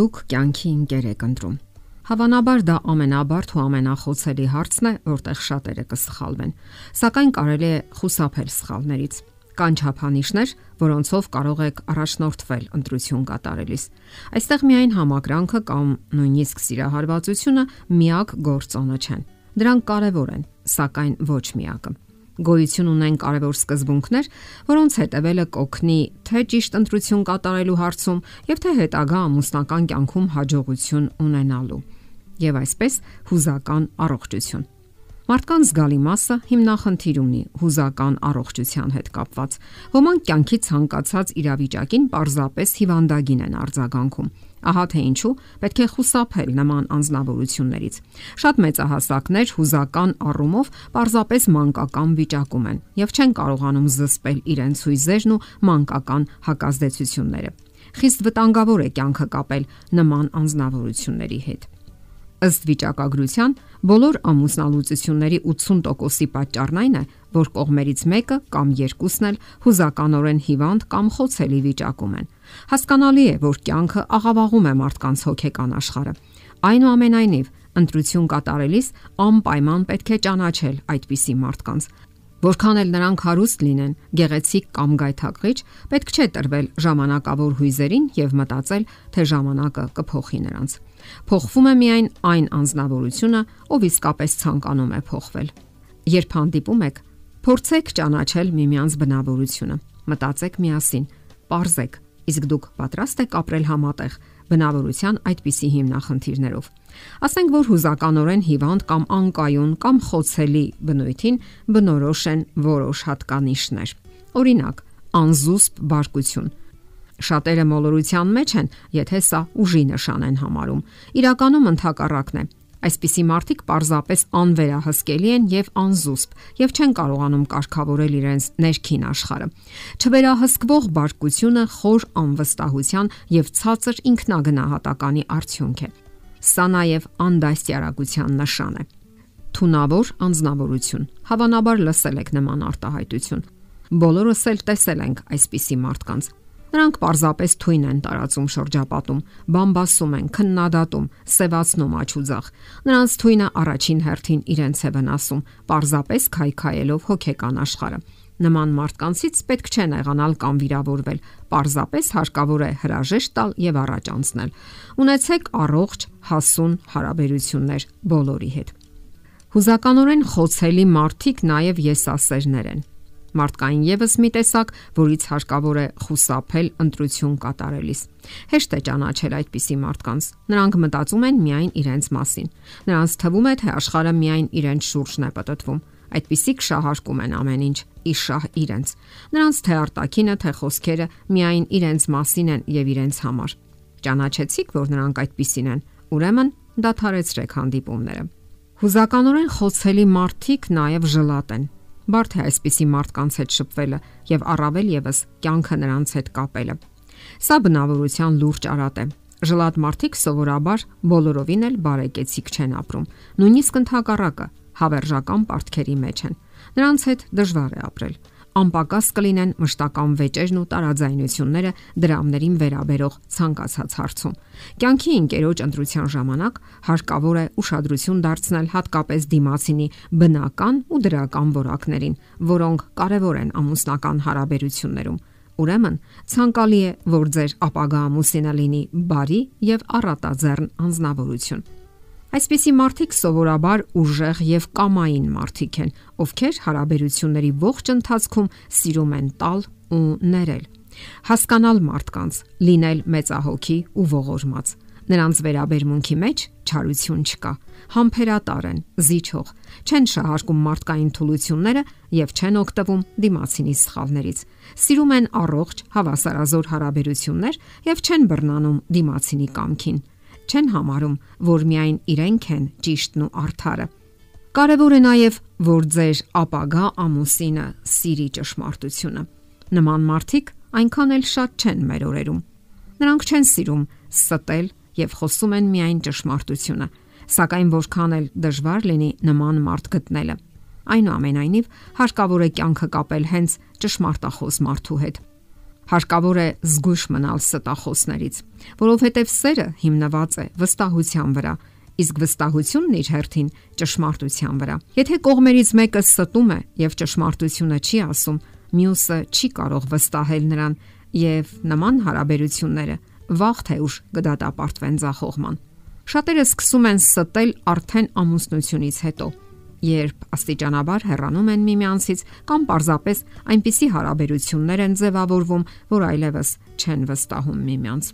Դուք կյանքի ընկեր եք ընտրում։ Հավանաբար դա ամենաբարդ ու ամենախոցելի հարցն է, որտեղ շատերը կսխալվեն։ Սակայն կարելի է խուսափել սխալներից։ Կան չափանիշներ, որոնցով կարող եք առաջնորդվել ընտրություն կատարելիս։ Այստեղ միայն համակրանքը կամ նույնիսկ սիրահարվածությունը միակ գործոնը չեն։ Դրանք կարևոր են, սակայն ոչ միակը գոյություն ունեն կարևոր սկզբունքներ, որոնց հետևելը կօգնի թե ճիշտ ընտրություն կատարելու հարցում, եւ թե հետագա ամուսնական կյանքում հաջողություն ունենալու։ Եվ այսպես հուզական առողջություն։ Մարդկան զգալի մասը հիմնախնդիր ունի հուզական առողջության հետ կապված։ Ոմանք կյանքի ցանկացած իրավիճակին պարզապես հիվանդագին են արձագանքում Ահա թե ինչու պետք է խուսափել նման անznավորություններից։ Շատ մեծահասակներ հուզական առումով պարզապես մանկական վիճակում են եւ չեն կարողանում զսպել իրենց հույզերն ու մանկական հակազդեցությունները։ Խիստ վտանգավոր է կյանքը կապել նման անznավորությունների հետ։ Ըստ վիճակագրության, բոլոր ամուսնալուծությունների 80%-ի պատճառն այն է, որ կողմերից մեկը կամ երկուսն էլ հուզականորեն հիվանդ կամ խոցելի վիճակում են։ Հասկանալի է, որ կյանքը աղավաղում է մարդկանց հոգեկան աշխարհը։ Այնուամենայնիվ, ընտրություն կատարելիս անպայման պետք է ճանաչել այդպիսի մարդկանց, Որքան էլ նրանք հարուստ լինեն, գեղեցիկ կամ գայթակղիչ, պետք չէ տրվել ժամանակավոր հույզերին եւ մտածել, թե ժամանակը կփոխի նրանց։ Փոխվում է միայն այն անznավորությունը, ով իսկապես ցանկանում է փոխվել։ Երբ հանդիպում եք, փորձեք ճանաչել միմյանց բնավորությունը։ Մտածեք միասին, parzեք, իսկ դուք պատրաստ եք ապրել համատեղ բնավորության այդպիսի հիմնախնդիրներով։ Ասենք որ հուզականորեն հիվանդ կամ անկայուն կամ խոցելի բնույթին բնորոշ են որոշ հատկանիշներ։ Օրինակ, անզուսպ բարկություն։ Շատերը մոլորության մեջ են, եթե սա ուժի նշան են համարում։ Իրականում ընդհակառակն է Այսպիսի մարդիկ պարզապես անվերահսկելի են եւ անզուսպ եւ չեն կարողանում կարգավորել իրենց ներքին աշխարհը։ Չվերահսկվող բարկությունը խոր անվստահության եւ ցածր ինքնագնահատականի արդյունք է։ Սա նաեւ անդաստիարակության նշան է։ Թունավոր անznավորություն։ Հավանաբար լսել եք նման արտահայտություն։ Բոլորս էլ տեսել ենք այսպիսի մարդկանց Նրանք պարզապես թույն են տարածում շրջապատում, բամբասում են, քննադատում, սևացնում աչուձախ։ Նրանց թույնը առաջին հերթին իրենց է վնասում, պարզապես քայքայելով հոգեկան աշխարհը։ Նման մարդկանցից պետք չէ նեղանալ կամ վիրավորվել, պարզապես հարկավոր է հրաժեշտ տալ եւ առաջ անցնել։ Ունեցեք առողջ, հասուն հարաբերություններ բոլորի հետ։ Հուզականորեն խոցելի մարդիկ նաև եսասերներ են։ Մարդկային եւս մի տեսակ, որից հարկավոր է խուսափել ընտրություն կատարելիս։ Հեշտ է ճանաչել այդպիսի մարդկանց։ Նրանք մտածում են միայն իրենց մասին։ Նրանց թվում է, թե աշխարհը միայն իրենց շուրջն է պատտվում։ Այդպիսիք շահարկում են ամեն ինչ՝ իշահ իրենց։ Նրանց թե արտակինը, թե խոսքերը միայն իրենց մասին են եւ իրենց համար։ Ճանաչեցիք, որ նրանք այդպիսին են։ Ուրեմն դադարեցրեք հանդիպումները։ Հուզականորեն խոցելի մարդիկ նաև ժլատ են Բարդ է այսպիսի մարդկանց հետ շփվելը եւ առավել եւս կյանքը նրանց հետ կապելը։ Սա բնավորության լուրջ արատ է։ Ժլատ մարդիկ սովորաբար բոլորովին էլ բարեկեցիկ չեն ապրում։ Նույնիսկ ընդհակառակը հավերժական պարտքերի մեջ են։ Նրանց հետ դժվար է ապրել անպակաս կլինեն մշտական վեճերն ու տարաձայնությունները դրամներին վերաբերող ցանկացած հարցում։ Կյանքի ընկերոջ ընտրության ժամանակ հարկավոր է ուշադրություն դարձնել հատկապես դիմացինի բնական ու դրական որակներին, որոնք կարևոր են ամուսնական հարաբերություններում։ Ուրեմն ցանկալի է, որ ձեր ապագա ամուսինը լինի բարի եւ առատաձեռն անznավորություն։ Այսպիսի մարդիկ սովորաբար ուժեղ եւ կամային մարդիկ են, ովքեր հարաբերությունների ողջ ընթացքում սիրում են տալ ու ներել։ Հասկանալ մարդկանց, լինել մեծահոգի ու ողորմած։ Նրանց վերաբերմունքի մեջ չարություն չկա։ Համբերատար են, զիջող, չեն շահարկում մարդկային թուլությունները եւ չեն օգտվում դիմացինի սխալներից։ Սիրում են առողջ, հավասարազոր հարաբերություններ եւ չեն բռնանում դիմացինի կամքին չեն համարում, որ միայն իրենք են ճիշտն ու արդարը։ Կարևոր է նաև, որ ձեր ապագա ամուսինը սիրի ճշմարտությունը։ Նման մարդիկ այնքան էլ շատ չեն մեր օրերում։ Նրանք չեն սիրում ստել եւ խոսում են միայն ճշմարտությունը, սակայն որքան էլ դժվար լինի նման մարդ գտնելը։ Այնուամենայնիվ հարկավոր է կյանքը կապել հենց ճշմարտախոս մարդու հետ։ Հարկավոր է զգույշ մնալ ստախոսներից, որովհետև սերը հիմնված է վստահության վրա, իսկ վստահությունն իր հերթին ճշմարտության վրա։ Եթե կողմերից մեկը ստում է եւ ճշմարտությունը չի ասում, մյուսը չի կարող վստահել նրան եւ նման հարաբերությունները վաղ թե ուշ կդատապարտվեն ցախողման։ Շատերը սկսում են ստել արդեն ամուսնությունից հետո, երբ աստիճանաբար հեռանում են միմյանցից կամ պարզապես այնպիսի հարաբերություններ են ձևավորվում, որ այլևս չեն վստահում միմյանց։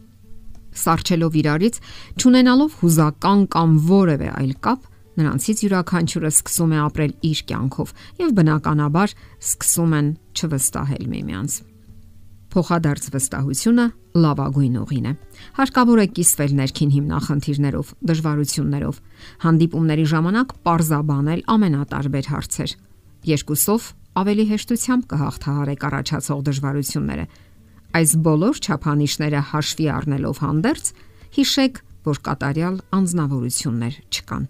Սարչելով իրարից, ճանենալով հուզական կամ որևէ այլ կապ, նրանցից յուրաքանչյուրը սկսում է ապրել իր կյանքով եւ բնականաբար սկսում են չվստահել միմյանց։ Փոխադարձ վստահությունը լավագույն ուղին է։ Հարկավոր է կիսվել ներքին հիմնախնդիրներով, դժվարություններով, հանդիպումների ժամանակ parzabanել ամենատարբեր հարցեր։ Երկուսով ավելի հեշտությամբ կհաղթահարեք առաջացող դժվարությունները։ Այս բոլոր չափանիշները հաշվի առնելով հանդերձ, հիշեք, որ կատարյալ անznավորություններ չկան։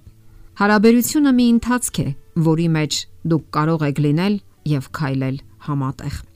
Հարաբերությունը մի ընթացք է, որի մեջ դուք կարող եք լինել եւ քայլել համատեղ։